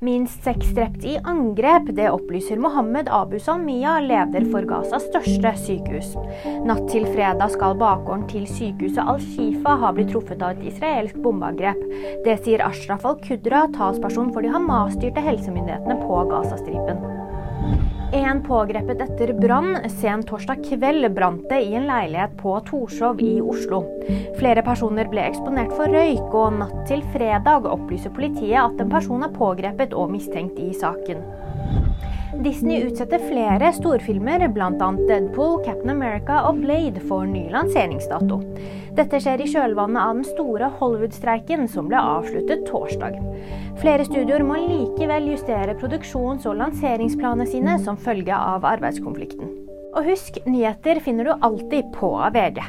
Minst seks drept i angrep, det opplyser Mohammed Abu Salmiya, leder for Gazas største sykehus. Natt til fredag skal bakgården til sykehuset Al-Shifa ha blitt truffet av et israelsk bombeangrep. Det sier Ashraf al-Kudra, talsperson for de Hamas-styrte helsemyndighetene på Gazastripen. En pågrepet etter brann. Sent torsdag kveld brant det i en leilighet på Torshov i Oslo. Flere personer ble eksponert for røyk, og natt til fredag opplyser politiet at en person er pågrepet og mistenkt i saken. Disney utsetter flere storfilmer, bl.a. Deadpool, Captain America og Blade, for ny lanseringsdato. Dette skjer i kjølvannet av den store Hollywood-streiken som ble avsluttet torsdag. Flere studioer må likevel justere produksjons- og lanseringsplanene sine som følge av arbeidskonflikten. Og husk, nyheter finner du alltid på VG.